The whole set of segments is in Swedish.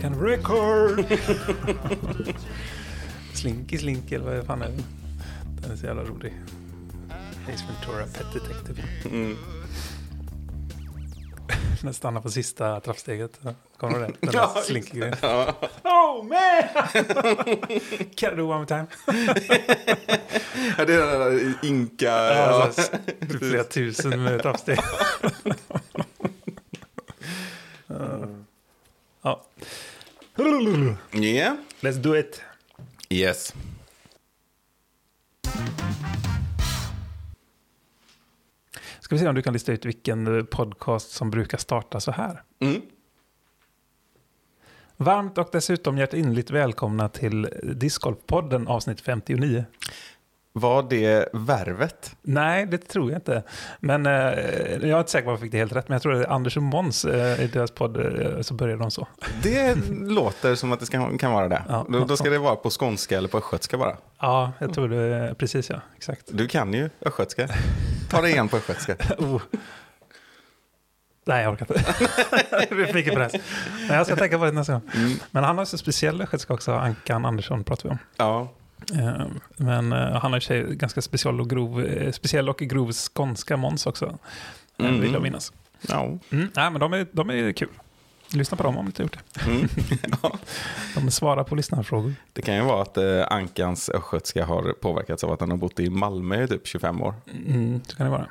kind of record. slinky Slinky eller vad fan är det? Den är så jävla rolig. Ace Ventura, Pet Detective. Mm. Den stannar på sista trappsteget. Kommer du ihåg det? Den där. Ja. Oh man! Can I do one more time? Ja, det är den där inka... Ja, Ja. Flera tusen med trappsteg. ja. Yeah. Let's do it. Yes. Ska vi se om du kan lista ut vilken podcast som brukar starta så här. Mm. Varmt och dessutom hjärtinnerligt välkomna till Discgolfpodden avsnitt 59. Var det värvet? Nej, det tror jag inte. Men eh, jag är inte säker på att jag fick det helt rätt. Men jag tror det är Anders och Måns eh, i deras podd eh, så började de så. Det låter som att det ska, kan vara det. Ja. Då, då ska det vara på skånska eller på östgötska bara. Ja, jag tror det. Precis ja, exakt. Du kan ju östgötska. Ta det igen på östgötska. Oh. Nej, jag orkar inte. det för mycket press. Men jag ska tänka på det nästa gång. Mm. Men han har så speciell östgötska också, Ankan Andersson pratar vi om. Ja. Eh, Men eh, han har i sig ganska speciell och grov, eh, speciell och grov skånska Måns också. Mm. Vill jag minnas. ja. Mm. Nej, men de är, de är kul. Lyssna på dem om du inte gjort det. Mm. ja. De svarar på lyssnarfrågor. Det kan ju vara att eh, Ankans östgötska har påverkats av att han har bott i Malmö i typ 25 år. Mm, så kan det vara.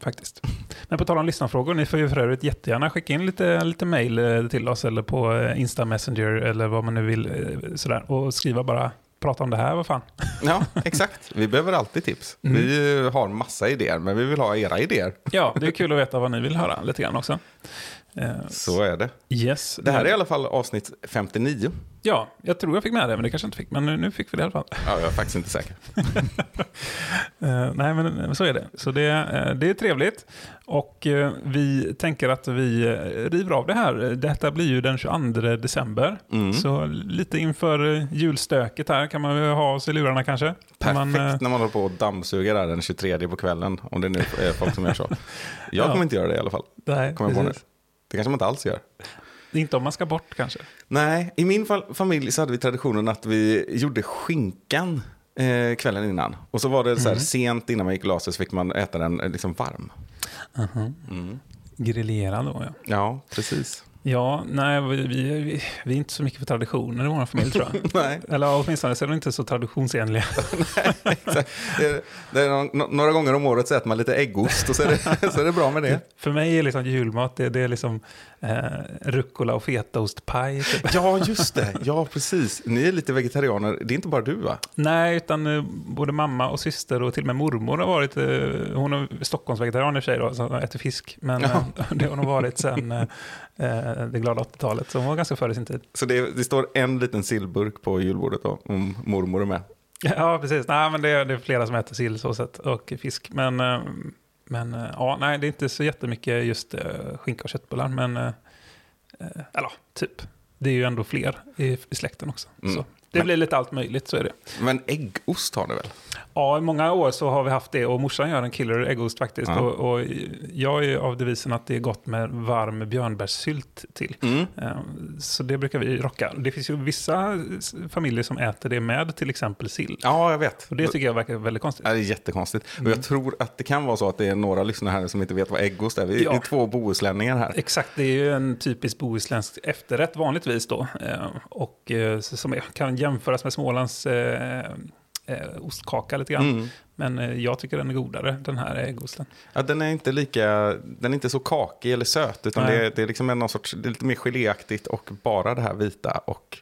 Faktiskt. Men på tal om lyssnarfrågor, ni får ju för övrigt jättegärna skicka in lite, lite mail till oss eller på Insta Messenger eller vad man nu vill sådär. Och skriva bara, prata om det här, vad fan. Ja, exakt. Vi behöver alltid tips. Mm. Vi har massa idéer, men vi vill ha era idéer. Ja, det är kul att veta vad ni vill höra lite grann också. Eh, Så är det. Yes. Det här är i alla fall avsnitt 59. Ja, jag tror jag fick med det, men det kanske jag inte fick. Men nu, nu fick vi det i alla fall. Ja, jag är faktiskt inte säker. Eh, nej, men eh, så är det. Så det, eh, det är trevligt. Och eh, vi tänker att vi eh, river av det här. Detta blir ju den 22 december. Mm. Så lite inför eh, julstöket här kan man ha oss i lurarna kanske. Perfekt Man, eh, när man håller på och dammsuger där den 23 på kvällen. Om det nu är folk som gör så. Jag Ja. kommer inte göra det i alla fall. nej, Kommer jag på nu. Det kanske man inte alls gör. Inte om man ska bort kanske. Nej, i min fa- familj så hade vi traditionen att vi gjorde skinkan eh, kvällen innan. Och så var det så här sent innan man gick och la sig så fick man äta den eh, liksom varm. Mm. Grillerad då, ja. Ja, precis. Ja, nej, vi, vi, vi, är inte så mycket för traditioner i vår familj tror jag. Nej, Eller åtminstone så är de inte så traditionsenliga. exakt. Det är, det är nå- några gånger om året så äter man lite äggost och så är det, så är det bra med det. För mig är liksom julmat, det, det är liksom eh, rucola och fetaostpaj. Typ. Ja, just det. Ja, precis. Ni är lite vegetarianer. Det är inte bara du, va? Nej, utan eh, både mamma och syster och till och med mormor har varit, eh, hon är Stockholmsvegetarian i och för sig då, så äter fisk. Men eh, det har hon varit sedan eh, eh, det glada 80-talet, så hon var ganska före sin tid. Så det, det står en liten sillburk på julbordet då, om mormor är med. Ja, precis. Nej, men det är, det är flera som äter sillsåset och fisk. Men, men eh, ja, nej, det är inte så jättemycket just eh, skinka och köttbullar. Men, eh, eh, eller typ. Det är ju ändå fler i, i släkten också. Mm. Så det Men- blir lite allt möjligt, så är det. Men äggost har ni väl? Ja, i många år så har vi haft det och morsan gör en killer äggost faktiskt. Ja. Och, och jag är av devisen att det är gott med varm björnbärssylt till. Mm. Eh, Så det brukar vi rocka. Det finns ju vissa familjer som äter det med till exempel sill. Ja, jag vet. Och det tycker jag verkar väldigt konstigt. Ja, det är jättekonstigt. Och Mm. jag tror att det kan vara så att det är några lyssnare här som inte vet vad äggost är. Vi Ja. är två bohuslänningar här. Exakt, det är ju en typisk bohuslänsk efterrätt vanligtvis då. Eh, Och eh, som kan jämföras med Smålands eh, eh, ostkaka lite grann. Mm. Men eh, jag tycker den är godare, den här äggosten. Ja, den är inte lika, den är inte så kakig eller söt, utan Nej. det är, det är liksom någon sorts, det är lite mer geléaktigt och bara det här vita och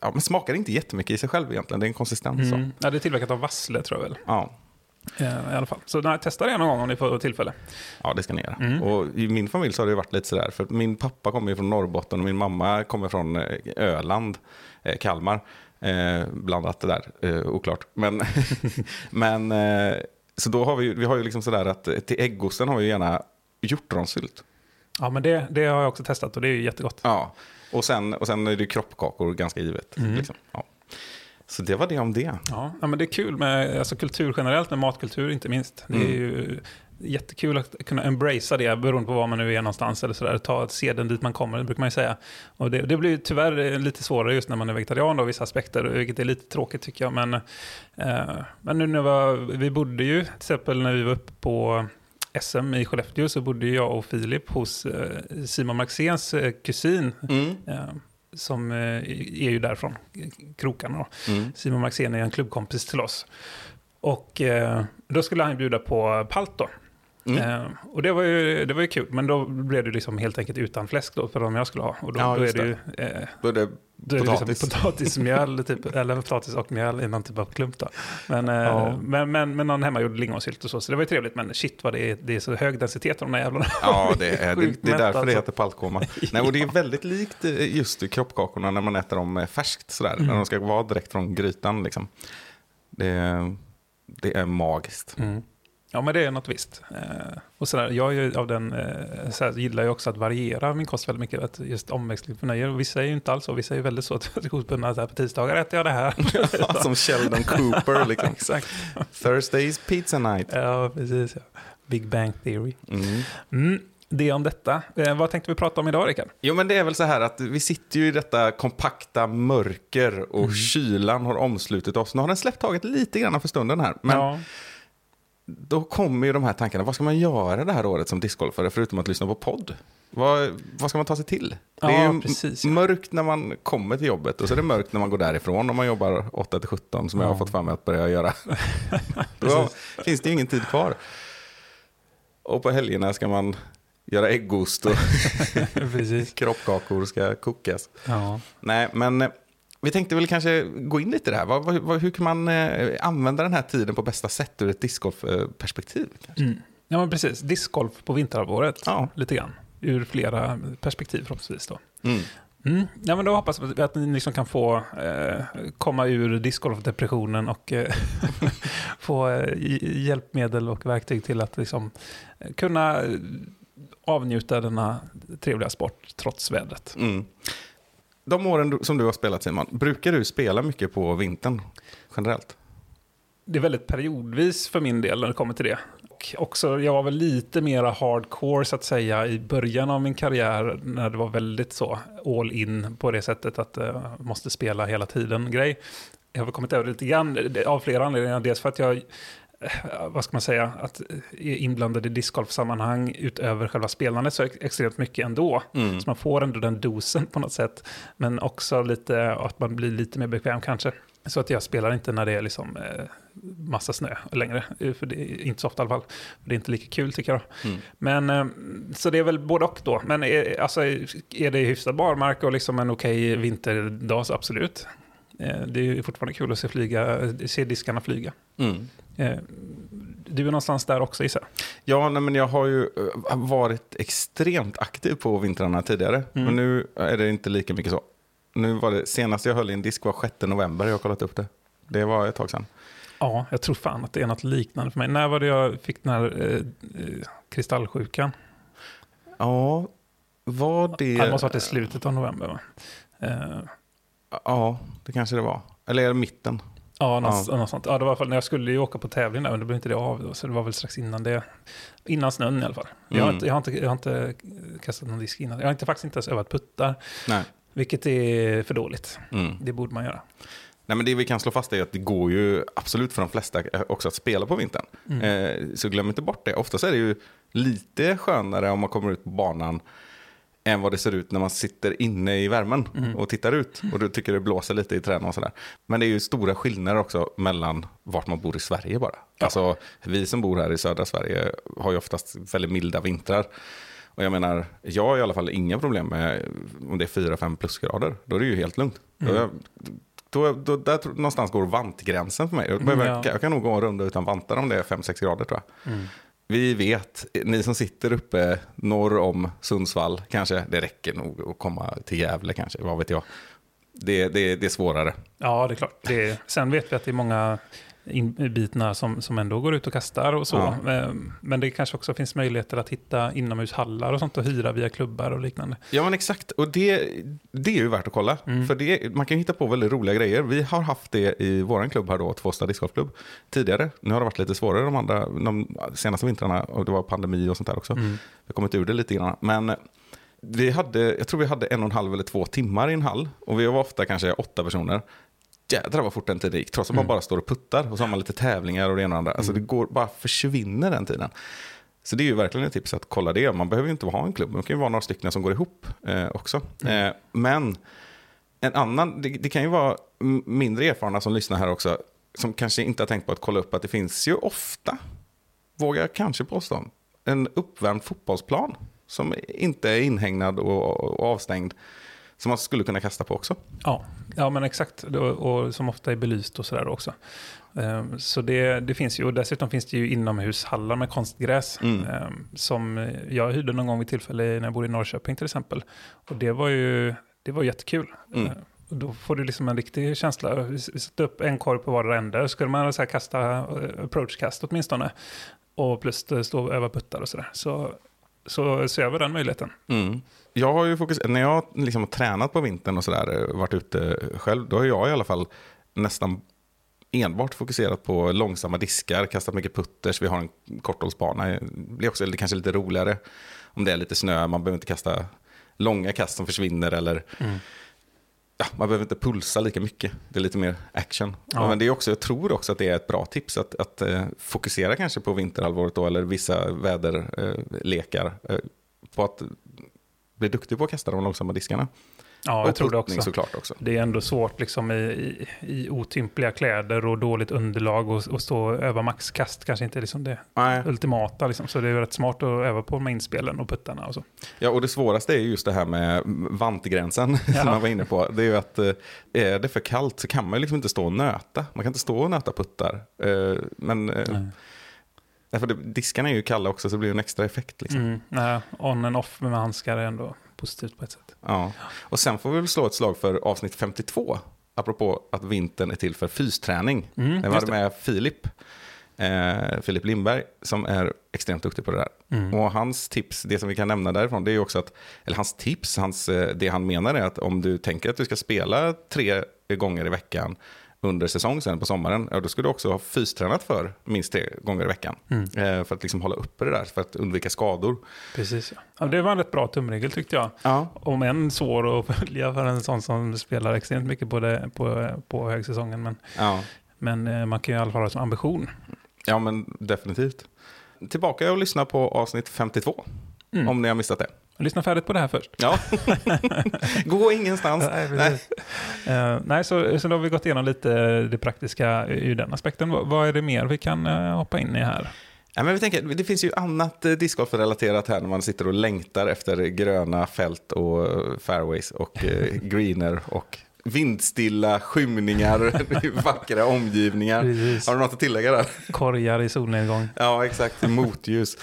ja, men smakar inte jättemycket i sig själv egentligen. Det är en konsistens. Mm. Ja, det är tillverkat av Vassle tror jag väl. Ja. Eh, I alla fall. Så nej, testa det någon gång om ni får tillfälle. Ja, det ska ni göra. Mm. Och i min familj så har det varit lite sådär, för min pappa kommer ju från Norrbotten och min mamma kommer från Öland, Kalmar. Eh, blandat det där, eh, oklart. Men, men eh, så då har vi, vi har ju liksom sådär att eh, till äggosten har vi ju gärna hjortronsylt. Ja, men det, det har jag också testat och det är ju jättegott. Ja, och sen, och sen är det ju kroppkakor ganska givet. Mm. Liksom. Ja. Så det var det om det. Ja, ja, men det är kul med alltså, kultur generellt, med matkultur inte minst. Det är Mm. ju jättekul att kunna embracea det beroende på var man nu är någonstans. Eller sådär. Ta seden dit man kommer, det brukar man ju säga. Och det, det blir tyvärr eh, lite svårare just när man är vegetarian då, vissa aspekter, vilket är lite tråkigt tycker jag. Men, eh, men nu när vi, var, vi bodde ju, till exempel när vi var uppe på SM i Skellefteå så bodde jag och Filip hos eh, Simon Maxéns eh, kusin Mm. Som eh, är ju därifrån, krokarna. Mm. Simon Maxén är en klubbkompis till oss. Och eh, då skulle han bjuda på palt då. Mm. Eh, och det var, ju, det var ju kul, men då blev det liksom helt enkelt utan fläsk då för de jag skulle ha. Och då, Ja, då är det ju eh, Då är det då är det Potatis. liksom potatismjöl, typ, eller potatis och mjöl i någon typ av klump då. Men, eh, Ja. men, men, men någon hemmagjord lingonsylt och så, så det var ju trevligt. Men shit vad det är, det är så hög densitet av de där jävlarna. Ja, det är, det, det är därför det alltså. heter paltkoma. Nej, och det är väldigt likt eh, just kroppkakorna när man äter dem eh, färskt sådär. Mm. När de ska vara direkt från grytan liksom. Det, det är magiskt. Mm. Ja, men det är något visst. Eh, och sådär, jag är av den, eh, såhär, gillar ju också att variera min kost väldigt mycket. Att just omväxling förnöjer. Vissa är ju inte alls så. Vissa är ju väldigt så traditionsbundna. På tisdagar äter jag det här. Som Sheldon Cooper liksom. Exakt. Thursdays pizza night. Ja, precis. Ja. Big Bang Theory. Mm. Mm, det om detta. Eh, vad tänkte vi prata om idag, Rickard? Jo, men det är väl så här att vi sitter ju i detta kompakta mörker och Mm. kylan har omslutit oss. Nu har den släppt taget lite grann för stunden här. Men ja. Då kommer ju de här tankarna. Vad ska man göra det här året som discgolfare förutom att lyssna på podd? Vad, vad ska man ta sig till? Det är Ja, ju precis, ja. mörkt när man kommer till jobbet och så är det mörkt när man går därifrån om man jobbar 8-17 som jag har Ja. fått för mig att börja göra. Då finns det ju ingen tid kvar. Och på helgerna ska man göra äggost och kroppkakor ska kokas. Ja. Nej, men eh, vi tänkte väl kanske gå in lite i det här. Vad, vad, hur kan man eh, använda den här tiden på bästa sätt ur ett discgolfperspektiv? Mm. ja, men precis. Discgolf på vinterhalvåret. Ja. Lite grann. Ur flera perspektiv förhoppningsvis då. Mm. Mm. Ja, men då hoppas vi att ni liksom kan få eh, komma ur discgolfdepressionen och eh, få eh, hjälpmedel och verktyg till att liksom, eh, kunna avnjuta denna trevliga sport trots vädret. Mm. De åren som du har spelat Simon, brukar du spela mycket på vintern generellt? Det är väldigt periodvis för min del när det kommer till det. Och också, jag var väl lite mera hardcore så att säga i början av min karriär när det var väldigt så all in på det sättet att jag måste spela hela tiden grej. Jag har kommit över det lite grann av flera anledningar. Dels för att jag, vad ska man säga, att är inblandad i discgolfsammanhang utöver själva spelandet så ex- extremt mycket ändå. Mm. Så man får ändå den dosen på något sätt. Men också lite att man blir lite mer bekväm kanske. Så att jag spelar inte när det är liksom eh, massa snö längre. Eh, För det är inte så ofta i alla fall. Det är inte lika kul tycker jag. Mm. Men eh, så det är väl både och då. Men är, alltså, är det hyfsad barmark och liksom en okej vinterdag så absolut. Eh, det är fortfarande kul att se, flyga, se diskarna flyga. Mm. Eh, du är någonstans där också gissar jag. Ja, nej, men jag har ju eh, varit extremt aktiv på vintrarna tidigare. Mm. Men nu är det inte lika mycket så. Nu var det senast jag höll i en disk var 6 november. Jag har kollat upp det. Det var ett tag sedan. Ja, jag tror fan att det är något liknande för mig. När var det jag fick den här eh, eh, kristallsjukan? Ja, var det... Det måste ha varit i slutet av november va? Eh, Ja, det kanske det var. Eller är det mitten? Ja, något, Ja. något sånt. Ja, det var i alla fall när jag skulle ju åka på tävling där, men det blev inte det av då, så det var väl strax innan det. Innan snön i alla fall. Jag, har Mm. inte, jag, har inte, jag har inte kastat någon disk innan. Jag har inte, faktiskt inte ens övat puttar, Nej. vilket är för dåligt. Mm. Det borde man göra. Nej, men det vi kan slå fast är att det går ju absolut för de flesta eh, också att spela på vintern. Mm. Eh, så glöm inte bort det. Oftast är det ju lite skönare om man kommer ut på banan än vad det ser ut när man sitter inne i värmen Mm. och tittar ut. Och du tycker det blåser lite i träden och sådär. Men det är ju stora skillnader också mellan vart man bor i Sverige bara. Alltså, vi som bor här i södra Sverige har ju oftast väldigt milda vintrar. Och jag menar, jag har i alla fall inga problem med om det är 4-5 plusgrader. Då är det ju helt lugnt. Mm. Då, då, då, där någonstans går vantgränsen för mig. Jag, behöver- ja. jag kan nog gå en runda utan vantar om det är 5-6 grader tror jag. Mm. Vi vet, ni som sitter uppe norr om Sundsvall kanske, det räcker nog att komma till Gävle kanske, vad vet jag. Det, det, det är svårare. Ja, det är klart. Det är, sen vet vi att det är många inbitna som, som ändå går ut och kastar och så. Ja. Eh, Men det kanske också finns möjligheter att hitta inomhushallar och sånt och hyra via klubbar och liknande. Ja men exakt, och det, det är ju värt att kolla. Mm. För det, man kan hitta på väldigt roliga grejer. Vi har haft det i vår klubb här då, Tvåstad discgolfklubb, tidigare. Nu har det varit lite svårare de andra, de senaste vintrarna och det var pandemi och sånt där också. Mm. Vi har kommit ur det lite grann. Men vi hade, jag tror vi hade en och en halv eller två timmar i en hall. Och vi var ofta kanske åtta personer. Jädrar vad fort den tiden gick. Trots att man Mm. bara står och puttar. Och så har man lite tävlingar och det ena och andra. Alltså det går, bara försvinner den tiden. Så det är ju verkligen ett tips att kolla det. Man behöver ju inte ha en klubb. Det kan ju vara några stycken som går ihop eh, också. Mm. Eh, men en annan, det, det kan ju vara mindre erfarna som lyssnar här också. Som kanske inte har tänkt på att kolla upp att det finns ju ofta, vågar jag kanske påstå, en uppvärmd fotbollsplan. Som inte är inhägnad och, och avstängd. Som man skulle kunna kasta på också. Ja, ja men exakt. Och, som ofta är belyst och sådär också. Eh, Så det, det finns ju, och dessutom finns det ju inomhushallar med konstgräs. Mm. eh, Som jag hyrde någon gång vid tillfälle när jag bodde i Norrköping till exempel. Och det var ju det var jättekul. Mm. Eh, Och då får du liksom en riktig känsla. Vi satte upp en korg på vardera ände. Skulle man så kasta eh, approachkast åtminstone. Och plus stå och öva puttar och sådär. Så, så se över den möjligheten. Mm. Jag har ju fokus, när jag liksom har tränat på vintern och sådär, varit ute själv, då har jag i alla fall nästan enbart fokuserat på långsamma diskar, kastat mycket putters, vi har en korthållsbana. Det blir också det kanske lite roligare om det är lite snö, man behöver inte kasta långa kast som försvinner eller ja, man behöver inte pulsa lika mycket. Det är lite mer action. Ja. Men det är också, jag tror också att det är ett bra tips att, att eh, fokusera kanske på vinterhalvåret då, eller vissa väderlekar. Eh, på att bli duktig på att kasta de långsamma diskarna. Ja, och jag tror det också. såklart också. Det är ändå svårt liksom i, i, i otympliga kläder och dåligt underlag och, och stå och öva maxkast kanske inte är liksom det Nej. ultimata. Liksom. Så det är rätt smart att öva på med inspelen och puttarna och så. Ja, och det svåraste är just det här med vantgränsen Ja. som man var inne på. Det är ju att eh, är det för kallt så kan man liksom inte stå och nöta. Man kan inte stå och nöta puttar. Eh, Men eh, Nej. därför diskarna är ju kalla också så det blir en extra effekt. Liksom. Mm, nej, on and off med handskar är ändå positivt på ett sätt. Ja. Och sen får vi väl slå ett slag för avsnitt 52. Apropå att vintern är till för fysträning. Mm, Jag det. med Filip. Eh, Filip Lindberg som är extremt duktig på det där. Mm. Och hans tips, det som vi kan nämna därifrån, det är också att, eller hans tips, hans, eh, det han menar är att om du tänker att du ska spela tre gånger i veckan under säsong sen på sommaren, ja, då ska du också ha fystränat för minst tre gånger i veckan. Mm. Eh, för att liksom hålla uppe det där, för att undvika skador. Precis, ja. Det var en rätt bra tumregel tyckte jag. Ja, Om än svår att följa för en sån som spelar extremt mycket på, det, på, på högsäsongen. Men, ja. men eh, man kan ju i alla fall ha som ambition. ja men definitivt. Tillbaka och lyssna på avsnitt 52, Mm. om ni har missat det. Lyssna färdigt på det här först. Ja, gå ingenstans. Nej, precis. Eh, nej, så, så då har vi gått igenom lite det praktiska ur den aspekten. Vad, vad är det mer vi kan eh, hoppa in i här? Ja, men vi tänker, det finns ju annat eh, discgolf-relaterat här när man sitter och längtar efter gröna fält och eh, fairways och eh, greener och vindstilla skymningar, vackra omgivningar. Precis. Har du något att tillägga där? Korgar i solnedgång. Ja, exakt. Motljus.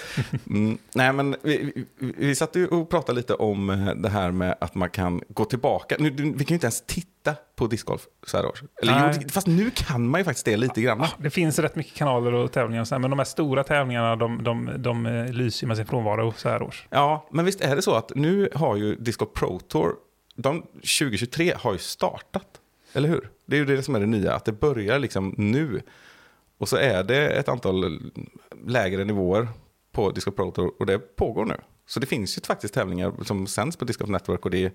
Mm. Nej, men vi, vi, vi satt ju och pratade lite om eh, det här med att man kan gå tillbaka. Nu, vi kan ju inte ens titta på discgolf så här års. Eller, jo, fast nu kan man ju faktiskt det lite grann. Ah, det finns rätt mycket kanaler och tävlingar, och så här, men de här stora tävlingarna de, de, de, eh, lyser med sin frånvaro så här års. Ja, men visst är det så att nu har ju Disco Pro Tour, de 2023 har ju startat. Eller hur? Det är ju det som är det nya, att det börjar liksom nu. Och så är det ett antal lägre nivåer på Disco Pro Tour och det pågår nu. Så det finns ju faktiskt tävlingar som sänds på Disco Network och det är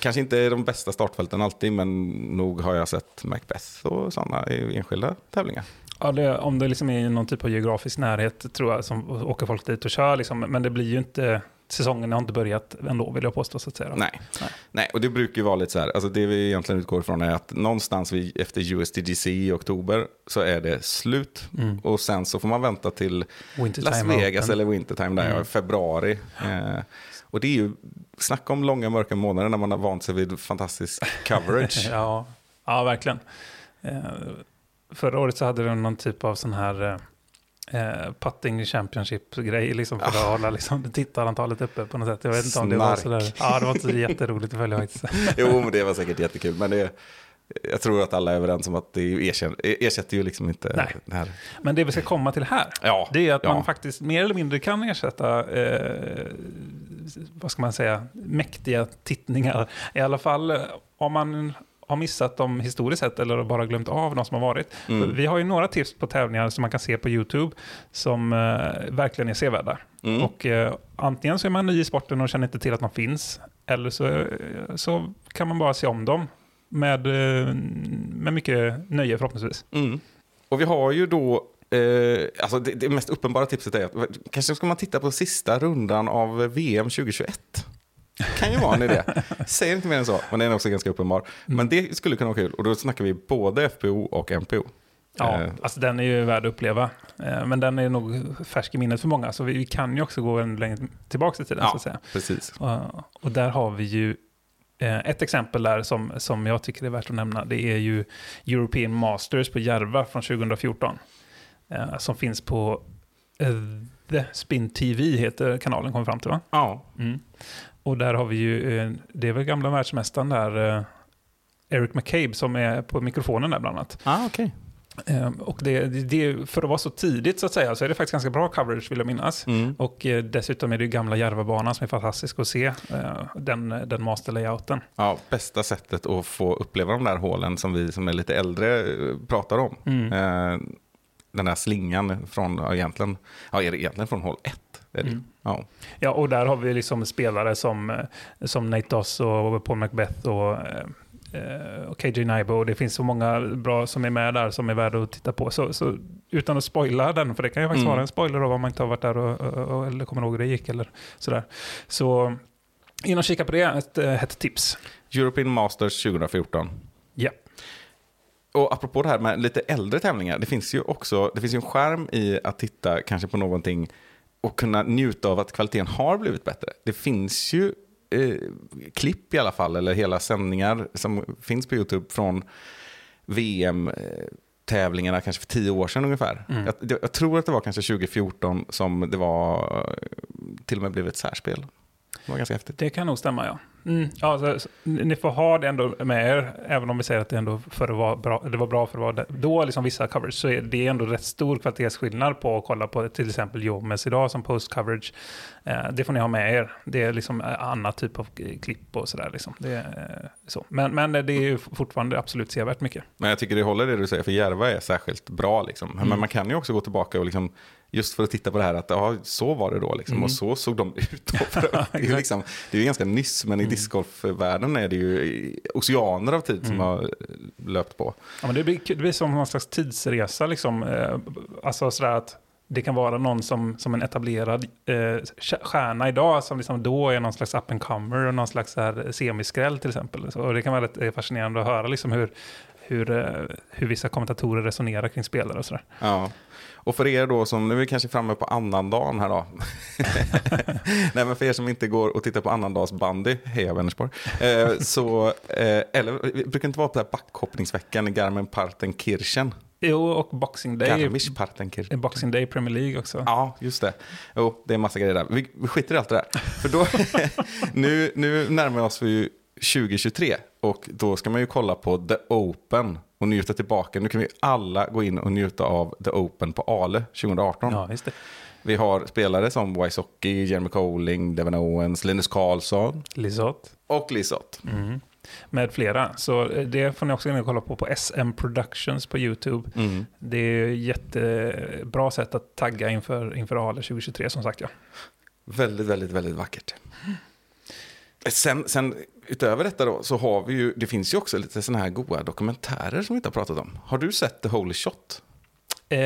kanske inte de bästa startfälten alltid, men nog har jag sett Macbeth och sådana i enskilda tävlingar. Ja, det, om det liksom är i någon typ av geografisk närhet tror jag, som åker folk dit och kör, liksom, men det blir ju inte, säsongen har inte börjat ändå vill jag påstå så att säga. Nej. Nej. Nej, och det brukar ju vara lite så här, alltså det vi egentligen utgår ifrån är att någonstans vid, efter USDGC i oktober så är det slut. Mm. Och sen så får man vänta till Las Vegas eller Wintertime där, Mm. ja, februari. Eh, och det är ju, snacka om långa mörka månader när man har vant sig vid fantastisk coverage. Ja, ja verkligen. Eh, förra året så hade de någon typ av sån här eh, eh, putting championship-grej liksom för att Ah. hålla liksom, tittarantalet uppe på något sätt. Jag vet inte om det var Snark. sådär. Ja, det var inte så jätteroligt att följa faktiskt. jo, men det var säkert jättekul. Men det, jag tror att alla är överens om att det erkänner, ersätter ju liksom inte Nej. det här. Men det vi ska komma till här, Ja, det är att ja. man faktiskt mer eller mindre kan ersätta, eh, vad ska man säga, mäktiga tittningar. I alla fall eh, om man har missat dem historiskt sett eller bara glömt av de som har varit. Mm. Vi har ju några tips på tävlingar som man kan se på YouTube som eh, verkligen är sevärda. Mm. Och eh, antingen så är man ny i sporten och känner inte till att man finns, eller så, eh, så kan man bara se om dem med, eh, med mycket nöje förhoppningsvis. Mm. Och vi har ju då, eh, alltså det, det mest uppenbara tipset är att kanske ska man titta på sista rundan av VM 2021. Kan ju vara en idé. Säger inte mer än så, men den är också ganska uppenbar. Men det skulle kunna vara kul, och då snackar vi både FPO och MPO. Ja, Eh. alltså den är ju värd att uppleva. Eh, Men den är nog färsk i minnet för många, så vi vi kan ju också gå en längre tillbaka i tiden. Så Ja, att säga. precis. Och- Och där har vi ju eh, ett exempel där som, som jag tycker är värt att nämna. Det är ju European Masters på Järva från 2014. eh, Som finns på eh, The Spin TV, heter kanalen, kommer fram till va? Ja, Mm. Och där har vi ju, eh, det är väl gamla världsmästaren där, eh, Eric McCabe som är på mikrofonen där bland annat. Ah, okay. Eh, och det, det, för att vara så tidigt så att säga så är det faktiskt ganska bra coverage vill jag minnas. Mm. Och dessutom är det gamla Järvabanan som är fantastisk att se, den, den masterlayouten. Ja, bästa sättet att få uppleva de där hålen som vi som är lite äldre pratar om. Mm. Den där slingan från, ja egentligen, ja, är det egentligen från hål 1? Mm. Ja. Ja, och där har vi liksom spelare som, eh, som Nate Doss och Paul Macbeth och, eh, eh, och KJ Naibo. Det finns så många bra som är med där som är värda att titta på. Så, så utan att spoila den, för det kan ju faktiskt Mm. vara en spoiler av om man inte har varit där och, och, och, eller kommer ihåg hur det gick eller sådär. Så in och kika på det, ett, eh, ett tips. European Masters 2014. Ja. Och apropå det här med lite äldre tävlingar, det finns ju också det finns ju en skärm i att titta kanske på någonting och kunna njuta av att kvaliteten har blivit bättre. Det finns ju eh, klipp i alla fall, eller hela sändningar som finns på YouTube från VM-tävlingarna kanske för tio år sedan ungefär. Mm. Jag, jag tror att det var kanske 2014 som det var eh, till och med blev ett särspel. Det var ganska häftigt. Det kan nog stämma, ja. Mm. ja så, så, ni får ha det ändå med er, även om vi säger att det ändå för det var bra, det var bra för att vara. Då, liksom vissa coverage, så är det ändå rätt stor kvalitetsskillnad på att kolla på till exempel Jomes idag som post-coverage. Eh, det får ni ha med er. Det är liksom eh, annat typ av eh, klipp och sådär. Liksom. Det är, eh, så. Men, men det är ju fortfarande absolut sevärt mycket. Men jag tycker det håller det du säger, för Järva är särskilt bra. Liksom. Mm. Men man kan ju också gå tillbaka och liksom, just för att titta på det här, att ja, så var det då, liksom, Mm. och så såg de ut då. Det, är liksom, det är ju ganska nyss, men i Mm. discgolfvärlden är det ju oceaner av tid som Mm. har löpt på. Ja, men det, blir, det blir som någon slags tidsresa. Liksom. Eh, Alltså sådär att det kan vara någon som, som en etablerad eh, stjärna idag som liksom då är någon slags up and comer och någon slags så här semiskräll till exempel. Så, och det kan vara rätt eh, fascinerande att höra liksom hur, hur, eh, hur vissa kommentatorer resonerar kring spelare och sådär. Ja. Och för er då som, nu är vi kanske framme på annandagen här då. Nej men för er som inte går och tittar på annandagsbandy, heja Vänersborg. Eh, så, eh, eller brukar inte vara på det här backhoppningsveckan i Garmin-Partenkirchen. Jo, och Boxing Day, Garmisch-Partenkirchen. Boxing Day Premier League också. Ja, just det. Jo, det är en massa grejer där. Vi, vi skiter i allt det där. För då, nu, nu närmar vi oss ju 2023 och då ska man ju kolla på The Open och njuta tillbaka. Nu kan vi alla gå in och njuta av The Open på Ale 2018. Ja, just det. Vi har spelare som Wysocki, Jeremy Colling, Devin Owens, Linus Karlsson Lisotte. och Lisotte. Mm. Med flera. Så eh, det får ni också in och kolla på på SM Productions på YouTube. Mm. Det är ett jättebra sätt att tagga inför, inför Ale 2023 som sagt. Ja. Väldigt, väldigt, väldigt vackert. Sen, sen utöver detta då så har vi ju, det finns ju också lite sådana här goda dokumentärer som vi inte har pratat om. Har du sett The Holy Shot? Eh,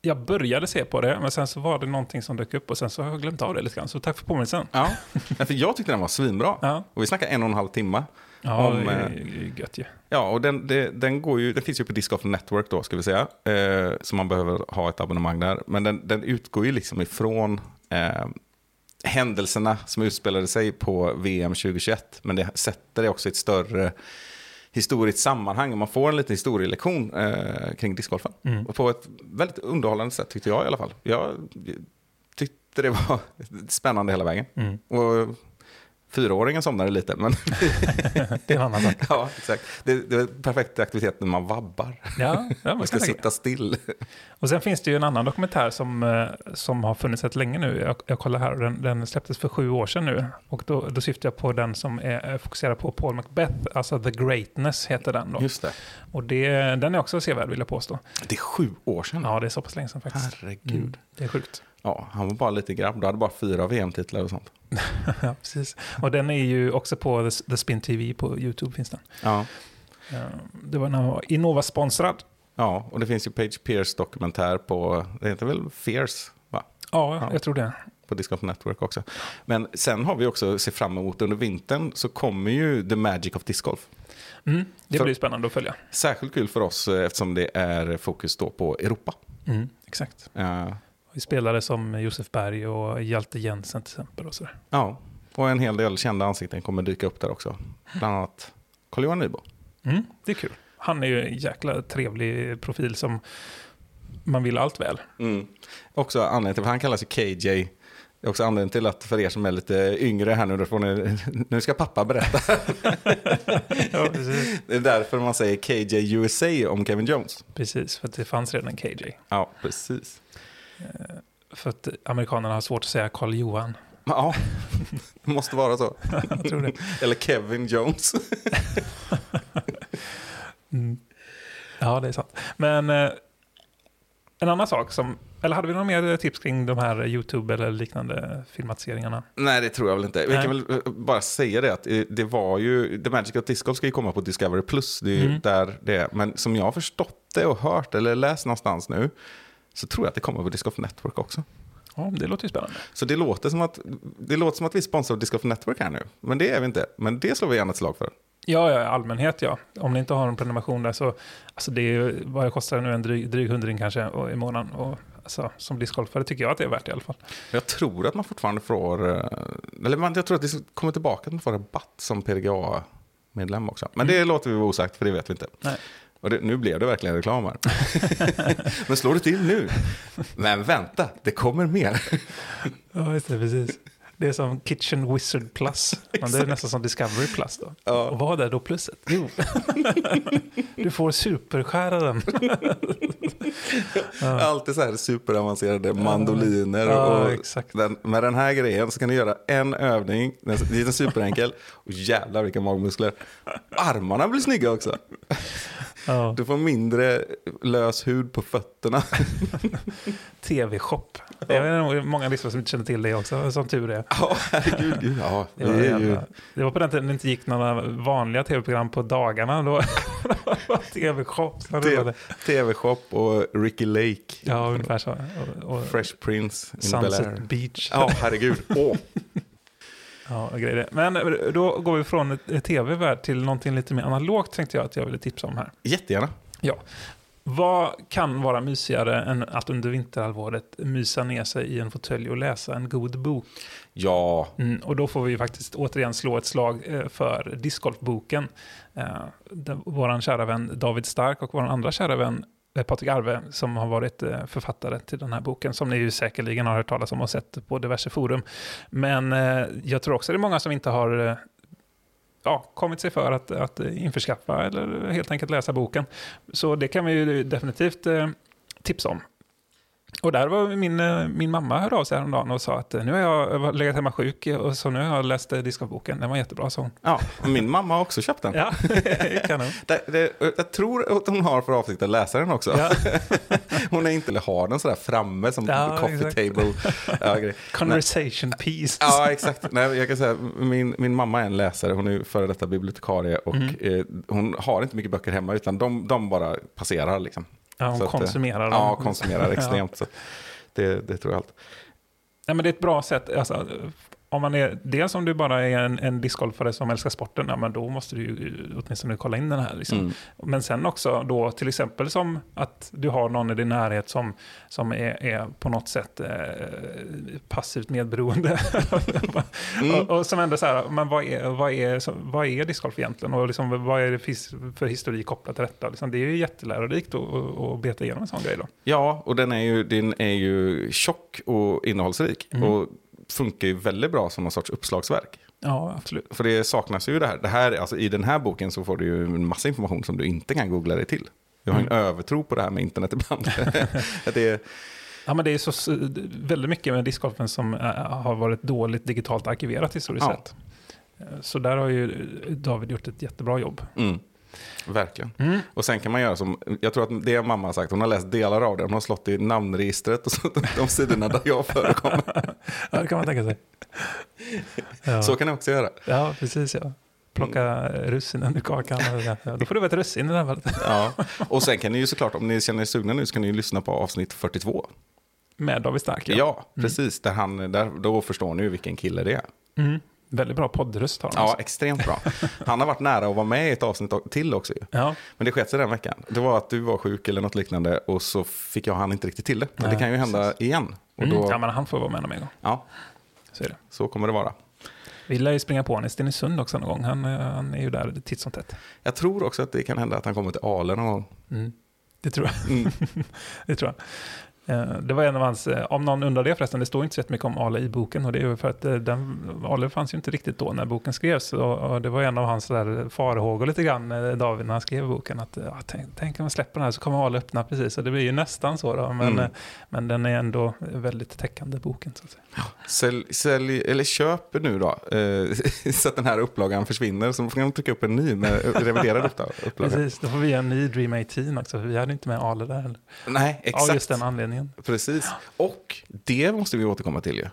jag började se på det, men sen så var det någonting som dök upp och sen så har jag glömt av det lite grann. Så tack för påminnelsen. Ja, för jag tyckte den var svinbra. Ja, Och vi snackar en och en halv timme. ja Om, det är eh, gött ju. Ja, och den, det, den, går ju, den finns ju på Disc Golf Network då, ska vi säga. Eh, så man behöver ha ett abonnemang där. Men den, den utgår ju liksom ifrån eh, händelserna som utspelade sig på VM 2021. Men det sätter det också i ett större historiskt sammanhang. Man får en liten historielektion eh, kring discgolfen. Mm. På ett väldigt underhållande sätt tyckte jag i alla fall. Jag tyckte det var spännande hela vägen. Mm. Och Fyraåringen somnade lite, men Det är en annan sak. ja, exakt. Det, det är perfekt aktivitet när man vabbar. Ja, ja man ska sitta still. Och sen finns det ju en annan dokumentär som, eh, som har funnits rätt länge nu. Jag, jag kollar här, och den, den släpptes för sju år sedan nu. Och då, då syftar jag på den som är är fokuserad på Paul Macbeth, alltså The Greatness heter den då. Just det. Och det, den är också sevärd vill jag påstå. Det är sju år sedan. Ja, det är så pass länge sedan faktiskt. Herregud. Mm, det är sjukt. Ja, han var bara lite grabb. Du hade bara fyra VM-titlar och sånt. ja, precis. Och den är ju också på The, The Spin TV på YouTube finns den. Ja. Eh, Det var när han var Innova-sponsrad. ja, och det finns ju Page Pierce dokumentär på, det heter väl Fierce, va? Ja, Ja. jag tror det. På Disc Golf Network också. Men sen har vi också se fram emot under vintern så kommer ju The Magic of Disc Golf. Mm, det För- blir spännande att följa. Särskilt kul för oss eh, eftersom det är fokus då på Europa. Mm, exakt. Eh, spelare som Josef Berg och Hjalte Jensen till exempel. Och sådär. ja, och en hel del kända ansikten kommer dyka upp där också. Bland annat Carl-Johan Nybo. Mm, det är kul. Han är ju en jäkla trevlig profil som man vill allt väl. Mm. Också anledningen till, han kallas ju KJ. Det är också anledningen till att för er som är lite yngre här nu, då får ni, nu ska pappa berätta. ja. Det är därför man säger KJ USA om Kevin Jones. precis, för att det fanns redan KJ. Ja, precis. För att amerikanerna har svårt att säga Karl Johan. Ja, det måste vara så. Jag tror det. Eller Kevin Jones. Mm. Ja, det är sant. Men eh, en annan sak som... Eller hade vi några mer tips kring de här YouTube eller liknande filmatiseringarna? Nej, det tror jag väl inte. Vi kan väl eh, bara säga det att eh, det var ju, The Magic of Disc Golf ska ju komma på Discovery Plus. Det är Mm. där det är. Men som jag har förstått det och hört eller läst någonstans nu så tror jag att det kommer på Disc Golf Network också. Ja, det låter ju spännande. Så det låter som att, det låter som att vi sponsrar Disc Golf Network här nu. Men det är vi inte. Men det slår vi gärna ett slag för. Ja, ja, allmänhet ja. Om ni inte har en prenumeration där så, alltså det är ju, vad jag kostar nu, en dryg, dryg hundring kanske och, i månaden. Och, alltså, som discgolfare tycker jag att det är värt i alla fall. Jag tror att man fortfarande får, eh, eller man, jag tror att det kommer tillbaka att man får rabatt som PDGA-medlem också. Men det låter vi vara osagt för det vet vi inte. Nej. Och det, nu blev det verkligen reklam här. Men slår det till nu? Men vänta, det kommer mer. Ja, just det, precis. Det är som Kitchen Wizard Plus. Men det är nästan som Discovery Plus då. Ja. Och vad är då plusset? Jo, du får superskäraren. Alltid så här superavancerade mandoliner. Ja, och den, med den här grejen så kan du göra en övning, den är superenkel. Och jävlar vilka magmuskler. Armarna blir snygga också. Ja. Du får mindre lös hud på fötterna. TV-shop. Det är nog många lyssnare som inte känner till det också, som tur är. Ja, herregud. gud, Ja, Det det var, är ju... det var på den tiden det inte gick några vanliga tv-program på dagarna. Då TV-shop. det- TV-shop och Ricky Lake. Ja, ungefär så. Och, och Fresh Prince in Sunset. Beach. Ja, herregud. Åh. Ja, grejer. Men då går vi från tv-värld till någonting lite mer analogt tänkte jag att jag ville tipsa om här. Jättegärna. Vad kan vara mysigare än att under vinterhalvåret mysa ner sig i en fåtölj och läsa en god bok? Ja, Mm, och då får vi faktiskt återigen slå ett slag eh, för discgolfboken. Eh, vår kära vän David Stark och vår andra kära vän eh, Eh, Patrik Arve som har varit eh, författare till den här boken som ni ju säkerligen har hört talas om och sett på diverse forum. Men eh, jag tror också det är många som inte har ja, kommit sig för att, att införskaffa eller helt enkelt läsa boken. Så det kan vi ju definitivt tipsa om. Och där var min, eh, min mamma hörde av sig häromdagen och sa att eh, nu har jag legat hemma sjuk eh, och så nu har jag läst discgolfboken. Den var jättebra, sa hon. ja. min mamma har också köpt den. Ja, kanon. Det, det, jag tror att hon har för avsikt att läsa den också. Ja. Hon är inte, eller har den sådär framme som Ja, coffee exakt. table. Ja. Conversation piece. Ja, exakt. Nej, jag kan säga, min, min mamma är en läsare, hon är före detta bibliotekarie och Mm. eh, hon har inte mycket böcker hemma utan de, de bara passerar liksom. Ja, hon Så att, eh, konsumerar dem. Ja, konsumerar Ja. extremt. Så det, det tror jag allt. Nej, men det är ett bra sätt. Alltså, om man är, dels om du bara är en, en discgolfare som älskar sporten, ja, men då måste du ju åtminstone kolla in den här. Liksom. Mm. Men sen också då till exempel som att du har någon i din närhet som, som är, är på något sätt eh, passivt medberoende. Mm. och, och som ändå så här, men vad är, vad är, vad är discgolf egentligen? Och liksom, vad är det för historik kopplat till detta? Liksom, det är ju jättelärorikt att beta igenom en sån grej då. Ja, och den är ju, den är ju tjock och innehållsrik. Mm. Och funkar ju väldigt bra som någon sorts uppslagsverk. Ja, absolut. För det saknas ju det här. Det här alltså, I den här boken så får du ju en massa information som du inte kan googla dig till. Jag har en övertro på det här med internet ibland. Att det är, Ja, men det är så, väldigt mycket med discgolfen som har varit dåligt digitalt arkiverat historiskt Ja. sett. Eh, Så där har ju David gjort ett jättebra jobb. mm, verkligen. Mm. Och sen kan man göra som, jag tror att det mamma har sagt, hon har läst delar av det, hon har slått i namnregistret och så de sidorna där jag förekommer. Ja, det kan man tänka sig. Ja, Så kan jag också göra. ja precis. Ja. Plocka russinen ur kakan. Ja, då får du vara ett russin i det här fallet. Ja. Och sen kan ni ju såklart, om ni känner er sugna nu, så kan ni ju lyssna på avsnitt 42. Med David Stark. Ja, precis. Där han, där, då förstår ni ju vilken kille det är. Mm. Väldigt bra poddröst har han. Ja, också. extremt bra. Han har varit nära att vara med i ett avsnitt till också ja. Men det sket sig den veckan. Det var att du var sjuk eller något liknande och så fick jag han inte riktigt till det. Men det kan ju hända igen. Och Mm. då, ja, men han får vara med någon gång. ja, Så så kommer det vara. Vi lär ju springa på honom i Stenungsund också någon gång. Han, eh, han är ju där titt som tätt. Jag tror också att det kan hända att han kommer till Ale någon gång. Mm. Det tror jag. Mm. det tror jag. Eh, Det var en av hans, eh, om någon undrar det förresten, det står inte så jättemycket om Ale i boken och det är ju för att eh, den, Ale fanns ju inte riktigt då när boken skrevs och, det var en av hans där farhågor lite grann, David, när han skrev boken att ja, tänk, tänk om man släpper den här så kommer Ale öppna precis och det blir ju nästan så då, men, Mm. men den är ändå väldigt täckande boken så att säga. Sälj, sälj, eller köp nu då, så att den här upplagan försvinner. Så får de trycka upp en ny med reviderad uppla- upplaga. Precis, då får vi göra en ny Dream 18 också, för vi hade inte med Ale där heller. Nej, exakt. Av just den anledningen. Precis. Och det måste vi återkomma till ju.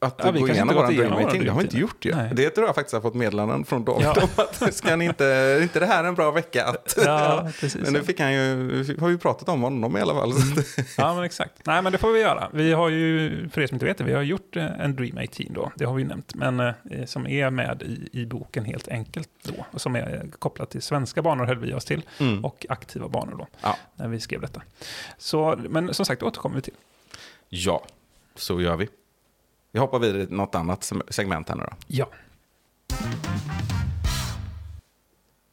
Att Ja, vi gå igenom inte våra gått igenom Dream våra 18, det har vi inte gjort ju. Nej. Det tror jag faktiskt har fått meddelanden från David Ja. om att ska ni inte, inte det här en bra vecka att... Ja, precis. Men nu fick han ju, vi har ju pratat om honom i alla fall. Mm. Ja, men exakt. Nej, men det får vi göra. Vi har ju, för er som inte vet det, vi har gjort eh, en Dream 18 då, det har vi ju nämnt, men eh, som är med i, i boken helt enkelt då, och som är kopplat till svenska banor höll vi oss till, Mm. och aktiva banor då, Ja. när vi skrev detta. Så, men som sagt, återkommer vi till. Ja, så gör vi. Vi hoppar vidare till något annat segment här nu då. Ja.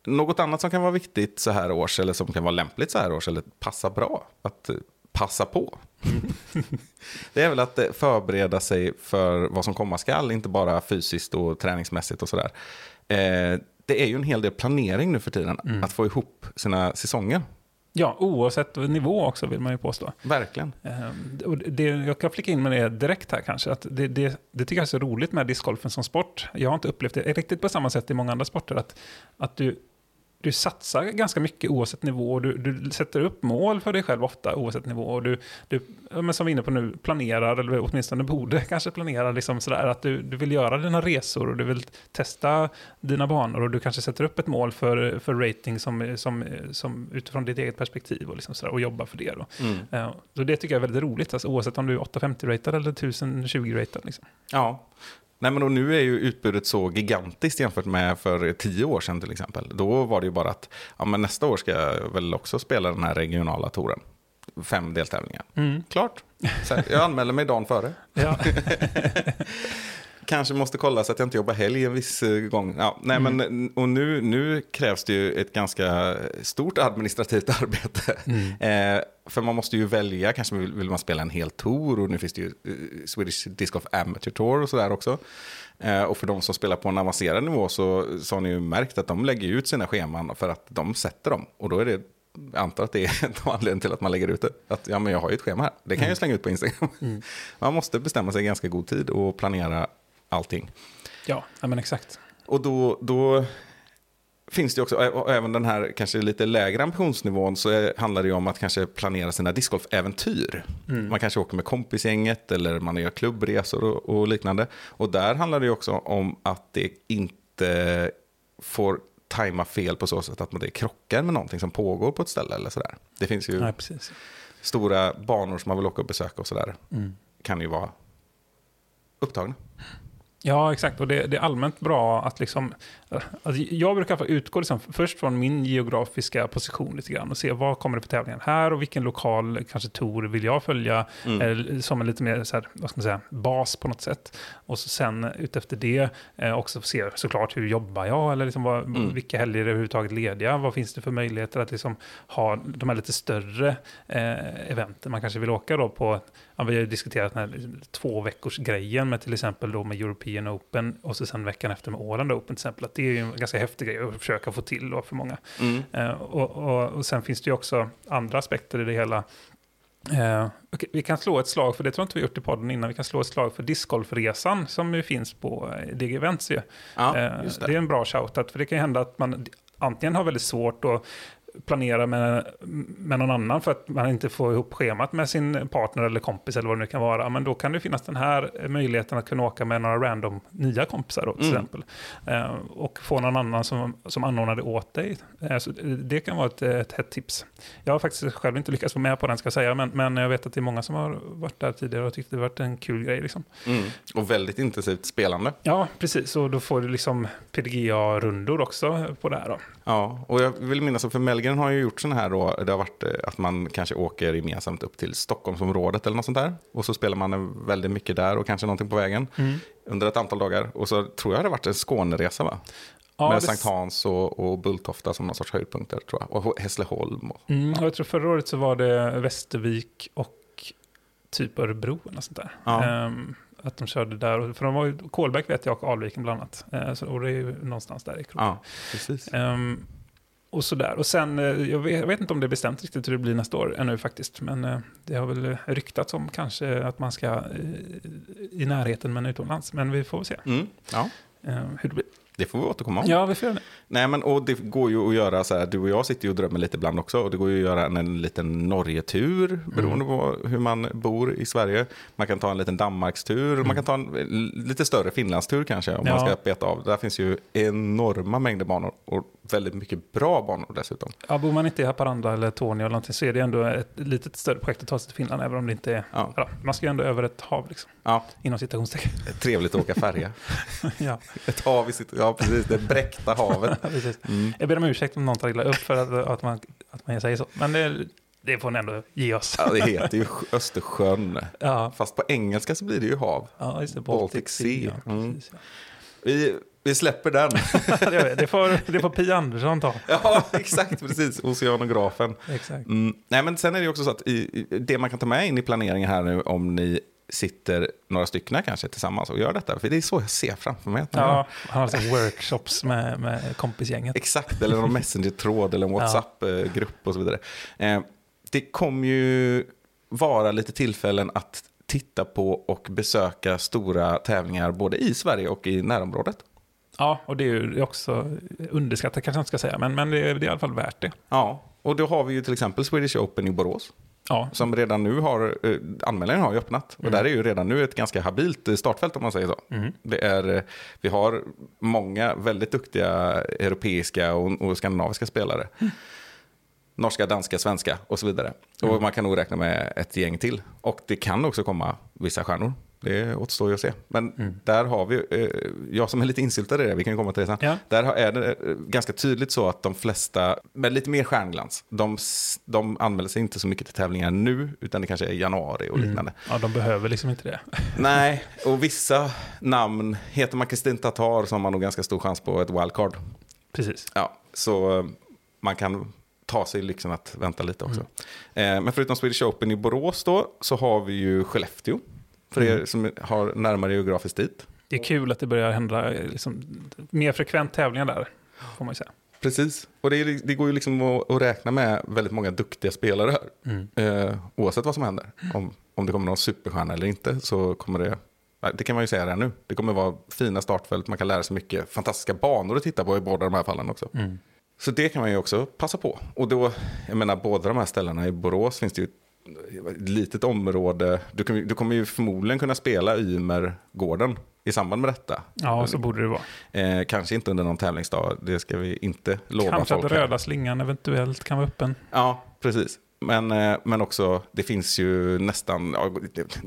Något annat som kan vara viktigt så här års, eller som kan vara lämpligt så här års, eller passa bra att eh, passa på. det är väl att eh, förbereda sig för vad som komma skall, inte bara fysiskt och träningsmässigt och sådär. Eh, det är ju en hel del planering nu för tiden, att få ihop sina säsonger. Ja, oavsett nivå också vill man ju påstå. Verkligen. Ehm, och det, jag kan flika in med det direkt här kanske. Att det, det, det tycker jag är så roligt med discgolfen som sport. Jag har inte upplevt det riktigt på samma sätt i många andra sporter. Att, att du, du satsar ganska mycket oavsett nivå. och Du, du sätter upp mål för dig själv ofta oavsett nivå. Och du, du men som vi är inne på nu, planerar, eller åtminstone borde kanske planera, liksom sådär, att du, du vill göra dina resor och du vill testa dina banor och du kanske sätter upp ett mål för, för rating som, som, som utifrån ditt eget perspektiv och, liksom sådär, och jobbar för det. Då. Mm. Ja, så det tycker jag är väldigt roligt, alltså, oavsett om du är 850-ratad eller 1020-ratad. Liksom. Ja. Nej, men och nu är ju utbudet så gigantiskt jämfört med för tio år sedan till exempel. Då var det ju bara att ja, men nästa år ska jag väl också spela den här regionala touren. Fem deltävlingar. Klart. Så jag anmäler mig dagen före. Ja. Kanske måste kolla så att jag inte jobbar helg en viss eh, gång. Ja, nej, men, och nu, nu krävs det ju ett ganska stort administrativt arbete. Eh, för man måste ju välja, kanske vill, vill man spela en hel tour och nu finns det ju eh, Swedish Disc Golf Amateur Tour och sådär också. Eh, och för de som spelar på en avancerad nivå så, så har ni ju märkt att de lägger ut sina scheman för att de sätter dem. Och då är det jag antar att det är en anledning till att man lägger ut det. Att ja, men jag har ju ett schema här. Det kan jag slänga ut på Instagram. Man måste bestämma sig i ganska god tid och planera allting. ja, ja, men exakt. Och då, då finns det också, och även den här kanske lite lägre ambitionsnivån, så handlar det ju om att kanske planera sina discgolf-äventyr. Man kanske åker med kompisgänget eller man gör klubbresor och, och liknande. Och där handlar det ju också om att det inte får tajma fel på så sätt att det krockar med någonting som pågår på ett ställe eller sådär. Det finns ju precis. stora banor som man vill åka och besöka och sådär. Kan ju vara upptagna. Ja, exakt. Och det, det är allmänt bra att liksom... Alltså jag brukar utgå liksom först från min geografiska position lite grann och se vad kommer det för tävlingar här och vilken lokal, kanske tour, vill jag följa eh, som en lite mer så här, vad ska man säga, bas på något sätt. Och så sen utefter det eh, också se såklart hur jobbar jag eller liksom vad, vilka helger är överhuvudtaget lediga. Vad finns det för möjligheter att liksom ha de här lite större eh, eventen man kanske vill åka då på. Ja, vi har ju diskuterat den här två veckors grejen med till exempel då med European European Open och så sen veckan efter med Åland Open till exempel. Att det är ju en ganska häftig grej att försöka få till då för många. Mm. Eh, och, och, och sen finns det ju också andra aspekter i det hela. Eh, okej, vi kan slå ett slag, för det tror jag inte vi gjort i podden innan, vi kan slå ett slag för discgolfresan som ju finns på eh, DG Events. Ju. Ja, Eh, det. det. är en bra shoutout, för det kan ju hända att man antingen har väldigt svårt att planera med, med någon annan för att man inte får ihop schemat med sin partner eller kompis eller vad det nu kan vara. Men då kan det finnas den här möjligheten att kunna åka med några random nya kompisar då, till Mm. exempel. Eh, och få någon annan som, som anordnar det åt dig. Eh, det kan vara ett, ett hett tips. Jag har faktiskt själv inte lyckats vara med på den ska jag säga, men, men jag vet att det är många som har varit där tidigare och tyckt det varit en kul grej. Liksom. Mm. Och väldigt intensivt spelande. Ja, precis. Och då får du liksom PDGA-rundor också på det här. Då. Ja, och jag vill minnas att för Melgren har ju gjort sån här då, det har varit eh, att man kanske åker gemensamt upp till Stockholmsområdet eller något sånt där. Och så spelar man eh, väldigt mycket där och kanske någonting på vägen under ett antal dagar. Och så tror jag det har varit en Skåneresa va? Ja, Med det- Sankt Hans och, och Bulltofta som någon sorts höjdpunkter tror jag. Och Hässleholm. Och, Mm, och jag tror förra året så var det Västervik och typ Örebro eller något sånt där. Ja. Ehm, att de körde där, för de var ju, Kolbäck vet jag och Alviken bland annat. Ehm, så, och det är ju någonstans där i kroken. ja, precis. Ehm, och sådär. Och sen, eh, jag vet, jag vet inte om det är bestämt riktigt hur det blir nästa år ännu faktiskt. Men eh, det har väl ryktats om kanske att man ska eh, i närheten men utomlands. Men vi får väl se Mm, ja, hur det blir. det får vi återkomma om. Ja, vi får göra det. Nej, men och det går ju att göra så här, du och jag sitter ju och drömmer lite ibland också. Och det går ju att göra en, en liten Norgetur beroende på hur man bor i Sverige. Man kan ta en liten Danmarkstur, man kan ta en l- lite större Finlandstur kanske om man Ja. ska beta av. Där finns ju enorma mängder banor och väldigt mycket bra banor dessutom. Ja, bor man inte i Haparanda eller Tornio eller någonting så är det ändå ett litet större projekt att ta sig till Finland, även om det inte är... Ja, man ska ju ändå över ett hav, liksom, Ja, inom citationstecken. trevligt att åka färja. ja, Ett hav i sitt, ja precis, det bräckta havet. Mm. Jag ber om ursäkt om någon tar illa upp för att, att, man, att man säger så. Men det, det får ni ändå ge oss. Ja, det heter ju Östersjön. Ja, Fast på engelska så blir det ju hav. ja just det. Baltic Baltic, Sea. Mm. Ja, precis, Vi, vi släpper den. det, får, det får Pia Andersson ta. Ja, exakt, precis. Oceanografen. Exakt. Mm. Nej, men sen är det också så att i, det man kan ta med in i planeringen här nu om ni sitter några stycken kanske tillsammans och gör detta. För det är så jag ser framför mig. Ja, han har alltså workshops med, med kompisgänget. Exakt, eller någon Messenger-tråd eller en WhatsApp-grupp och så vidare. Eh, det kommer ju vara lite tillfällen att titta på och besöka stora tävlingar både i Sverige och i närområdet. Ja, och det är ju också underskattat kanske jag inte ska säga, men, men det, är, det är i alla fall värt det. Ja, och då har vi ju till exempel Swedish Open i Borås. Ja, Som redan nu har, eh, anmälningen har ju öppnat. Och där är ju redan nu ett ganska habilt eh, startfält om man säger så. Det är, eh, vi har många väldigt duktiga europeiska och, och skandinaviska spelare. Norska, danska, svenska och så vidare. Och man kan nog räkna med ett gäng till. Och det kan också komma vissa stjärnor. Det återstår ju att se. Men där har vi, eh, jag som är lite insyltad i det, vi kan komma till det sen. Ja. Där är det eh, ganska tydligt så att de flesta, med lite mer stjärnglans, de, de anmäler sig inte så mycket till tävlingar nu, utan det kanske är januari och liknande. ja, de behöver liksom inte det. Nej, och vissa namn, heter man Kristin Tatar så har man nog ganska stor chans på ett wildcard. Precis. Ja, så eh, man kan ta sig lyxen att vänta lite också. Eh, Men förutom Swedish Open i Borås då, så har vi ju Skellefteå. För er som har närmare geografiskt dit. Det är kul att det börjar hända eh, liksom, mer frekvent tävlingar där, får man ju säga. Precis, och det, är, det går ju liksom att, att räkna med väldigt många duktiga spelare här. Eh, oavsett vad som händer. Om, om det kommer någon superstjärna eller inte så kommer det, det kan man ju säga redan nu. Det kommer vara fina startfält, man kan lära sig mycket fantastiska banor att titta på i båda de här fallen också. Så det kan man ju också passa på. Och då, jag menar båda de här ställena i Borås finns det ju litet område. Du, kan, du kommer ju förmodligen kunna spela Ymergården i samband med detta. Ja, så borde det vara. Eh, kanske inte under någon tävlingsdag, det ska vi inte lova Kanske att folk. här. röda slingan eventuellt kan vara öppen. Ja, precis. Men, eh, men också, det finns ju nästan,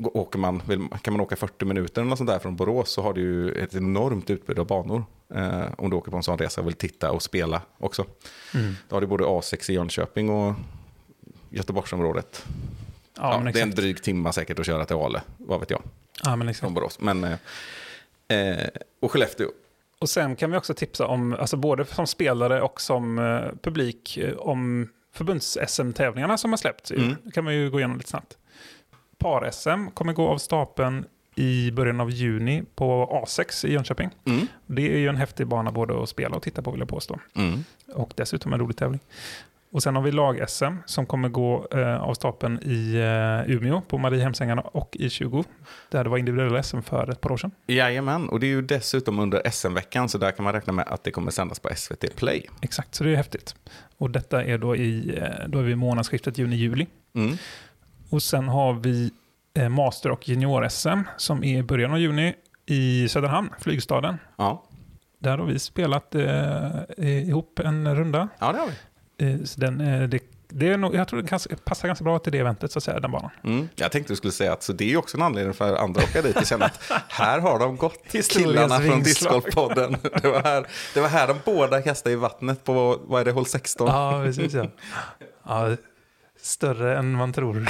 åker man, kan man åka 40 minuter eller något sånt där från Borås så har du ju ett enormt utbud av banor. Eh, om du åker på en sån resa och vill titta och spela också. Då har du både A6 i Jönköping och Göteborgsområdet. Ja, Ja, det är en dryg timma säkert att köra till Ale, vad vet jag, Ja, men exakt. från Borås. Men, eh, eh, och Skellefteå. Och sen kan vi också tipsa om, alltså både som spelare och som eh, publik, eh, om förbunds-SM-tävlingarna som har släppts. Mm. Det kan man ju gå igenom lite snabbt. Par-SM kommer gå av stapeln i början av juni på A6 i Jönköping. Mm. Det är ju en häftig bana både att spela och titta på vill jag påstå. Mm. Och dessutom en rolig tävling. Och sen har vi lag-SM som kommer gå eh, av stapeln i eh, Umeå på Mariehemsängarna och i 20. Där det var individuella SM för ett par år sedan. Jajamän, och det är ju dessutom under SM-veckan så där kan man räkna med att det kommer sändas på SVT Play. Exakt, så det är häftigt. Och detta är då i, eh, då är vi månadsskiftet juni-juli. Mm. Och sen har vi eh, Master och Junior-SM som är i början av juni i Söderhamn, flygstaden. Ja. Där har vi spelat eh, ihop en runda. ja, det har vi. Så den, eh, det, det är nog, jag tror det passar ganska bra till det eventet, så att säga, den banan. Mm. Jag tänkte du skulle säga att så det är också en anledning för andra att åka dit och känna att här har de gått, killarna från. Discgolfpodden. Det var, här, det var här de båda kastade i vattnet på, vad är det, hål 16? Ja, precis ja. ja. Större än man tror.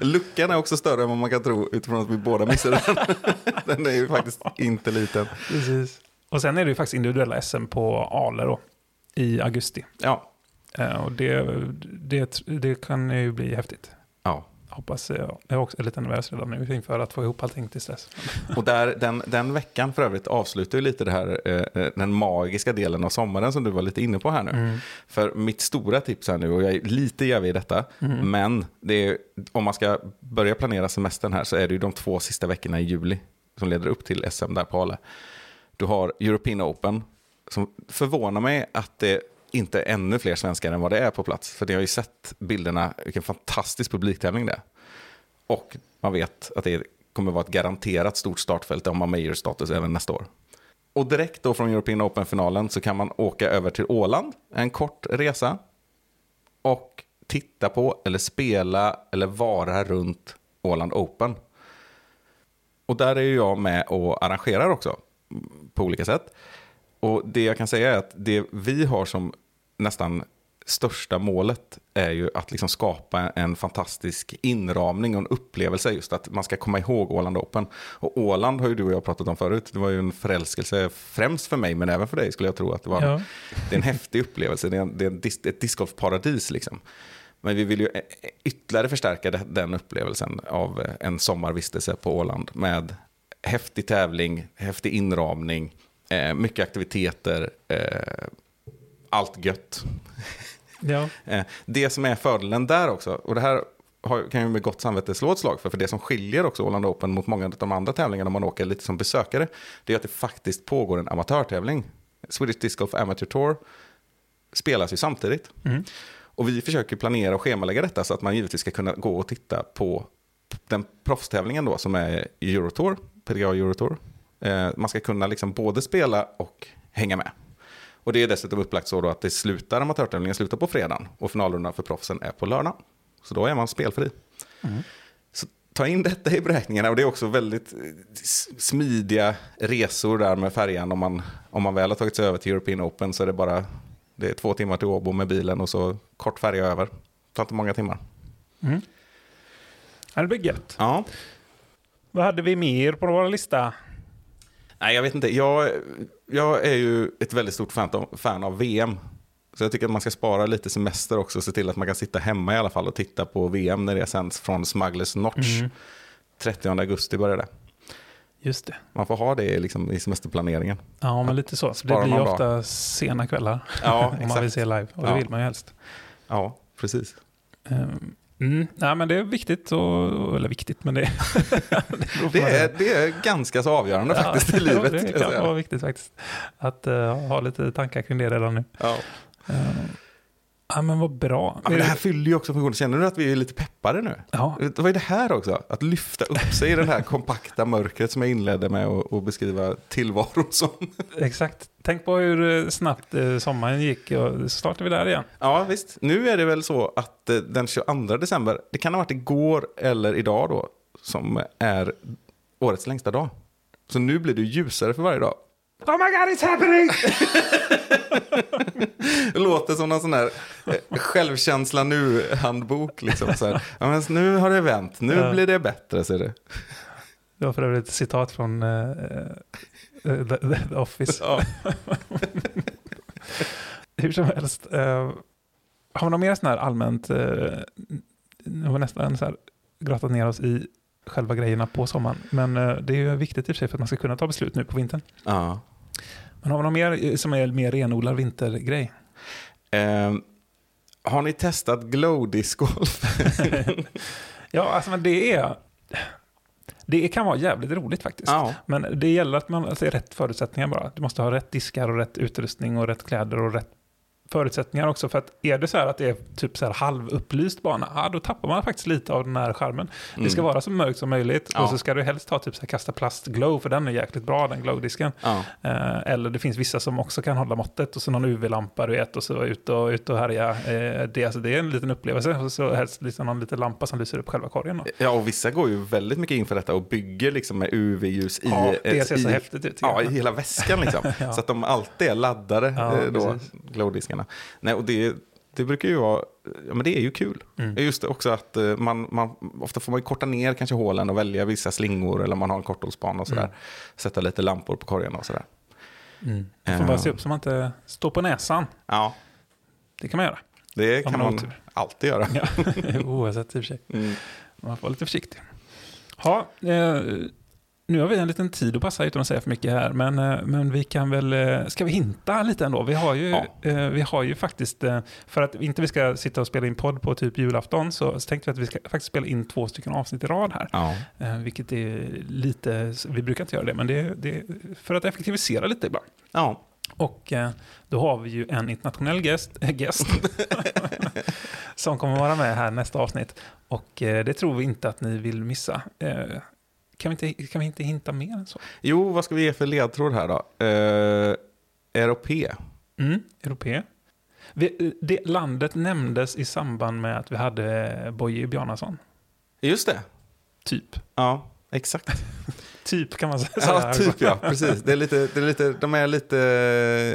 Luckan är också större än vad man kan tro utifrån att vi båda missade den. Den är ju faktiskt inte liten. Precis. Och sen är det ju faktiskt individuella SM på Ale då, i augusti. Ja, Eh, och det, det, det kan ju bli häftigt. ja. Hoppas jag. Jag är också lite nervös redan nu inför att få ihop allting tills dess. Och där, den, den veckan för övrigt avslutar ju lite det här, eh, den magiska delen av sommaren som du var lite inne på här nu. Mm. För mitt stora tips här nu, och jag är lite jävig i detta, Mm. men det är, om man ska börja planera semestern här så är det ju de två sista veckorna i juli som leder upp till SM där på Ale. Du har European Open, som förvånar mig att det inte är ännu fler svenskar än vad det är på plats. För ni har ju sett bilderna, vilken fantastisk publiktävling det är. Och man vet att det kommer vara ett garanterat stort startfält om man major-status även nästa år. Och direkt då från European Open-finalen så kan man åka över till Åland, en kort resa. Och titta på, eller spela, eller vara runt Åland Open. Och där är ju jag med och arrangerar också, på olika sätt. Och det jag kan säga är att det vi har som nästan största målet är ju att liksom skapa en fantastisk inramning och en upplevelse just att man ska komma ihåg Åland Open. Och Åland har ju du och jag pratat om förut. Det var ju en förälskelse främst för mig men även för dig skulle jag tro att det var. Ja. Det är en häftig upplevelse. Det är, en, det är en dis, ett discgolfparadis liksom. Men vi vill ju ytterligare förstärka den upplevelsen av en sommarvistelse på Åland med häftig tävling, häftig inramning, eh, mycket aktiviteter, eh, allt gött. Ja. Eh, det som är fördelen där också, och det här har, kan jag med gott samvete slå ett slag för, för det som skiljer också Åland Open mot många av de andra tävlingarna man åker lite som besökare, det är att det faktiskt pågår en amatörtävling. Swedish Disc Golf Amateur Tour spelas ju samtidigt. Mm. Och vi försöker planera och schemalägga detta så att man givetvis ska kunna gå och titta på den proffstävlingen då som är Eurotour, PDA Eurotour. Eh, man ska kunna liksom både spela och hänga med. Och det är dessutom upplagt så att det slutar, amatörtävlingen slutar på fredagen och finalrundan för proffsen är på lördag. Så då är man spelfri. Så ta in detta i beräkningarna och det är också väldigt eh, smidiga resor där med färjan. Om man, om man väl har tagit sig över till European Open så är det bara det är två timmar till Åbo med bilen och så kort färja över. Det tar inte många timmar. Mm. Det blir gött. Ja. Vad hade vi mer på vår lista? Nej, jag vet inte. Jag, jag är ju ett väldigt stort fan av, fan av VM. Så jag tycker att man ska spara lite semester också och se till att man kan sitta hemma i alla fall och titta på VM när det sänds från Smugglers Notch. Mm. 30 augusti börjar det. Just det. Man får ha det liksom i semesterplaneringen. Ja, men lite så. Så det Sparar blir dag. ofta sena kvällar Ja, om man vill se live. Och det Ja. vill man ju helst. Ja, precis. Ehm, Mm. Nej, men det är viktigt, och, eller viktigt, men det, det Det är, det är ganska så avgörande faktiskt i livet. Ja, det kan vara viktigt faktiskt. Att eh, ha lite tankar kring det redan nu. Ja. Ehm, ja, men vad bra. Ja, men det här fyller ju också funktionen. Känner du att vi är lite peppade nu? Ja, Vad är det här också? Att lyfta upp sig i det här kompakta mörkret som jag inledde med att att beskriva tillvaron som. exakt. Tänk på hur eh, snabbt eh, sommaren gick och så startar vi där igen. Ja, visst. Nu är det väl så att eh, den 22 december, det kan ha varit igår eller idag då, som är årets längsta dag. Så nu blir det ljusare för varje dag. Oh my god, it's happening! Det låter som någon sån här självkänsla nu-handbok. Liksom, så här. ja, men nu har det vänt, nu Ja. blir det bättre, ser du. Det var för övrigt ett citat från eh, eh, the, the Office. Ja. Hur som helst. Eh, har vi något mer sån här allmänt, eh, nu har vi nästan så här grottat ner oss i själva grejerna på sommaren. Men eh, det är ju viktigt i och för sig för att man ska kunna ta beslut nu på vintern. Ja. Men har vi något mer som är mer renodlad vintergrej? Eh, har ni testat glow discgolf? Ja, alltså men det är... Det kan vara jävligt roligt faktiskt. ja. Men det gäller att man alltså, rätt förutsättningar bara. Du måste ha rätt diskar och rätt utrustning och rätt kläder och rätt förutsättningar också. För att är det så här att det är typ så här halvupplyst bana, ja, då tappar man faktiskt lite av den här skärmen. Det ska vara så mörkt som möjligt Ja. och så ska du helst ha typ så här kasta plast glow, för den är jäkligt bra den glowdisken. Ja. Eh, eller det finns vissa som också kan hålla måttet och så någon UV-lampa du vet och så ut och, ut och härja. Eh, det, alltså, det är en liten upplevelse och så helst liksom någon liten lampa som lyser upp själva korgen. Då. Ja, och vissa går ju väldigt mycket in för detta och bygger liksom med UV-ljus i, Ja, det ser så i, häftigt ut. ja, i hela väskan. Liksom. Så att de alltid är laddade, Ja, eh, då, precis. Glowdiskarna. Nej, och det, det brukar ju vara, ja men det är ju kul. Mm. Just också att eh, man, man, ofta får man korta ner kanske hålen och välja vissa slingor eller man har en korthållsbana och sådär. Mm. Sätta lite lampor på korgen och sådär. Mm. Man får bara se upp så man inte står på näsan. Ja, Det kan man göra. det kan man man otur. alltid göra. Ja, oavsett i och för sig. Mm. Man får vara lite försiktig. Ja, eh, nu har vi en liten tid att passa utan att säga för mycket här, men, eh, men vi kan väl, eh, ska vi hinta lite ändå? Vi har ju, Ja. eh, vi har ju faktiskt, för att inte vi ska sitta och spela in podd på typ julafton, så, så tänkte vi att vi ska faktiskt spela in två stycken avsnitt i rad här. Ja. Eh, vilket är lite, vi brukar inte göra det, men det, är- det för att effektivisera lite ibland. ja, Och eh, då har vi ju en internationell gäst, gäst som kommer vara med här nästa avsnitt. Och det tror vi inte att ni vill missa. Kan, vi inte, kan vi inte hinta mer än så? Jo, vad ska vi ge för ledtråd här då? Eh, europé. Mm, Europé. Vi, det landet nämndes i samband med att vi hade Boje Bjarnason. Just det. Typ. Ja, exakt. Typ kan man säga. Ja, typ ja. Precis. Det är lite, det är lite, de är lite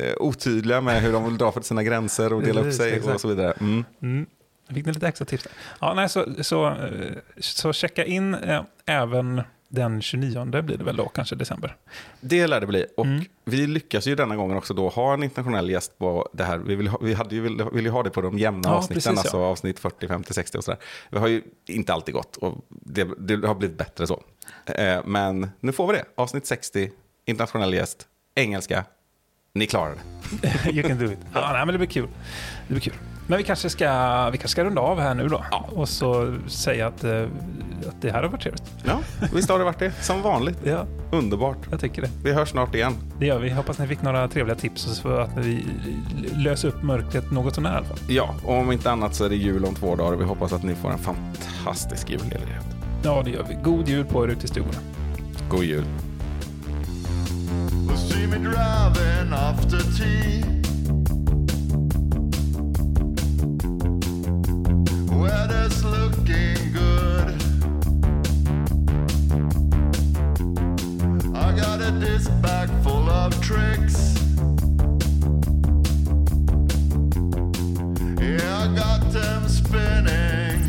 eh, otydliga med hur de vill dra för sina gränser och dela upp sig och exakt. så vidare. Mm. Mm. Fick ni lite extra tips där? Ja, nej, så, så, eh, så checka in eh, även den 29 blir det väl då, kanske december. Det lär det bli. Och Mm. vi lyckas ju denna gången också då ha en internationell gäst på det här. Vi, vill ha, vi hade ju, vill, vill ju ha det på de jämna Ja, avsnitten, precis, ja. alltså avsnitt 40, 50, 60 och sådär. Det har ju inte alltid gått och det, det har blivit bättre så. Eh, men nu får vi det. Avsnitt 60, internationell gäst, engelska. Ni klarar det. You can do it. Ja, nej, men det blir kul. Det blir kul. Men vi kanske ska, vi kanske ska runda av här nu då. Ja. Och så säga att, eh, att det här har varit trevligt. Ja, visst har det varit det. Som vanligt. Ja, Underbart. jag tycker det. Vi hörs snart igen. Det gör vi. Hoppas ni fick några trevliga tips för att vi löser upp mörkret något sånär i alla fall. Ja, och om inte annat så är det jul om två dagar och vi hoppas att ni får en fantastisk julledighet. Ja, det gör vi. God jul på er ute i stugorna. God jul. will see me driving after tea. Weather's looking good. I got a disc bag full of tricks. Yeah, I got them spinning.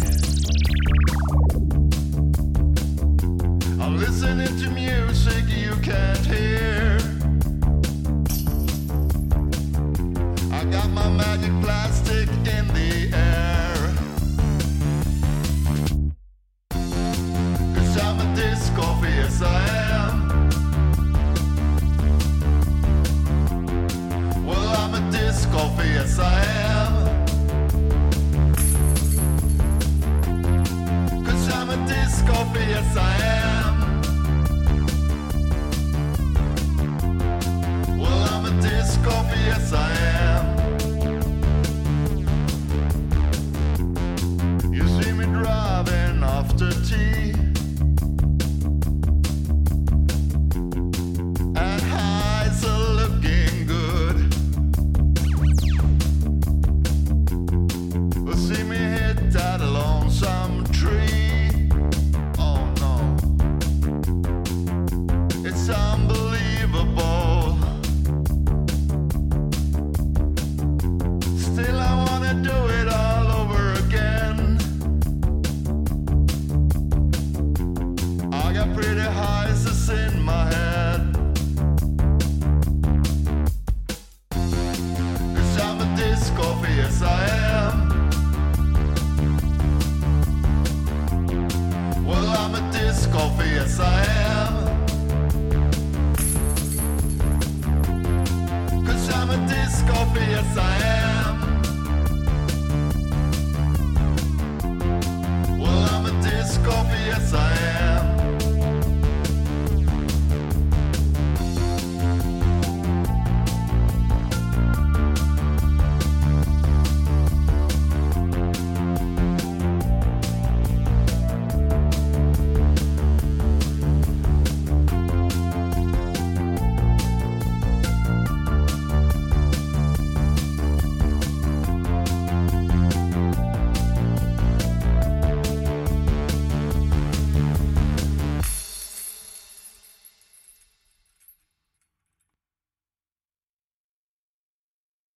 I'm listening to music you can't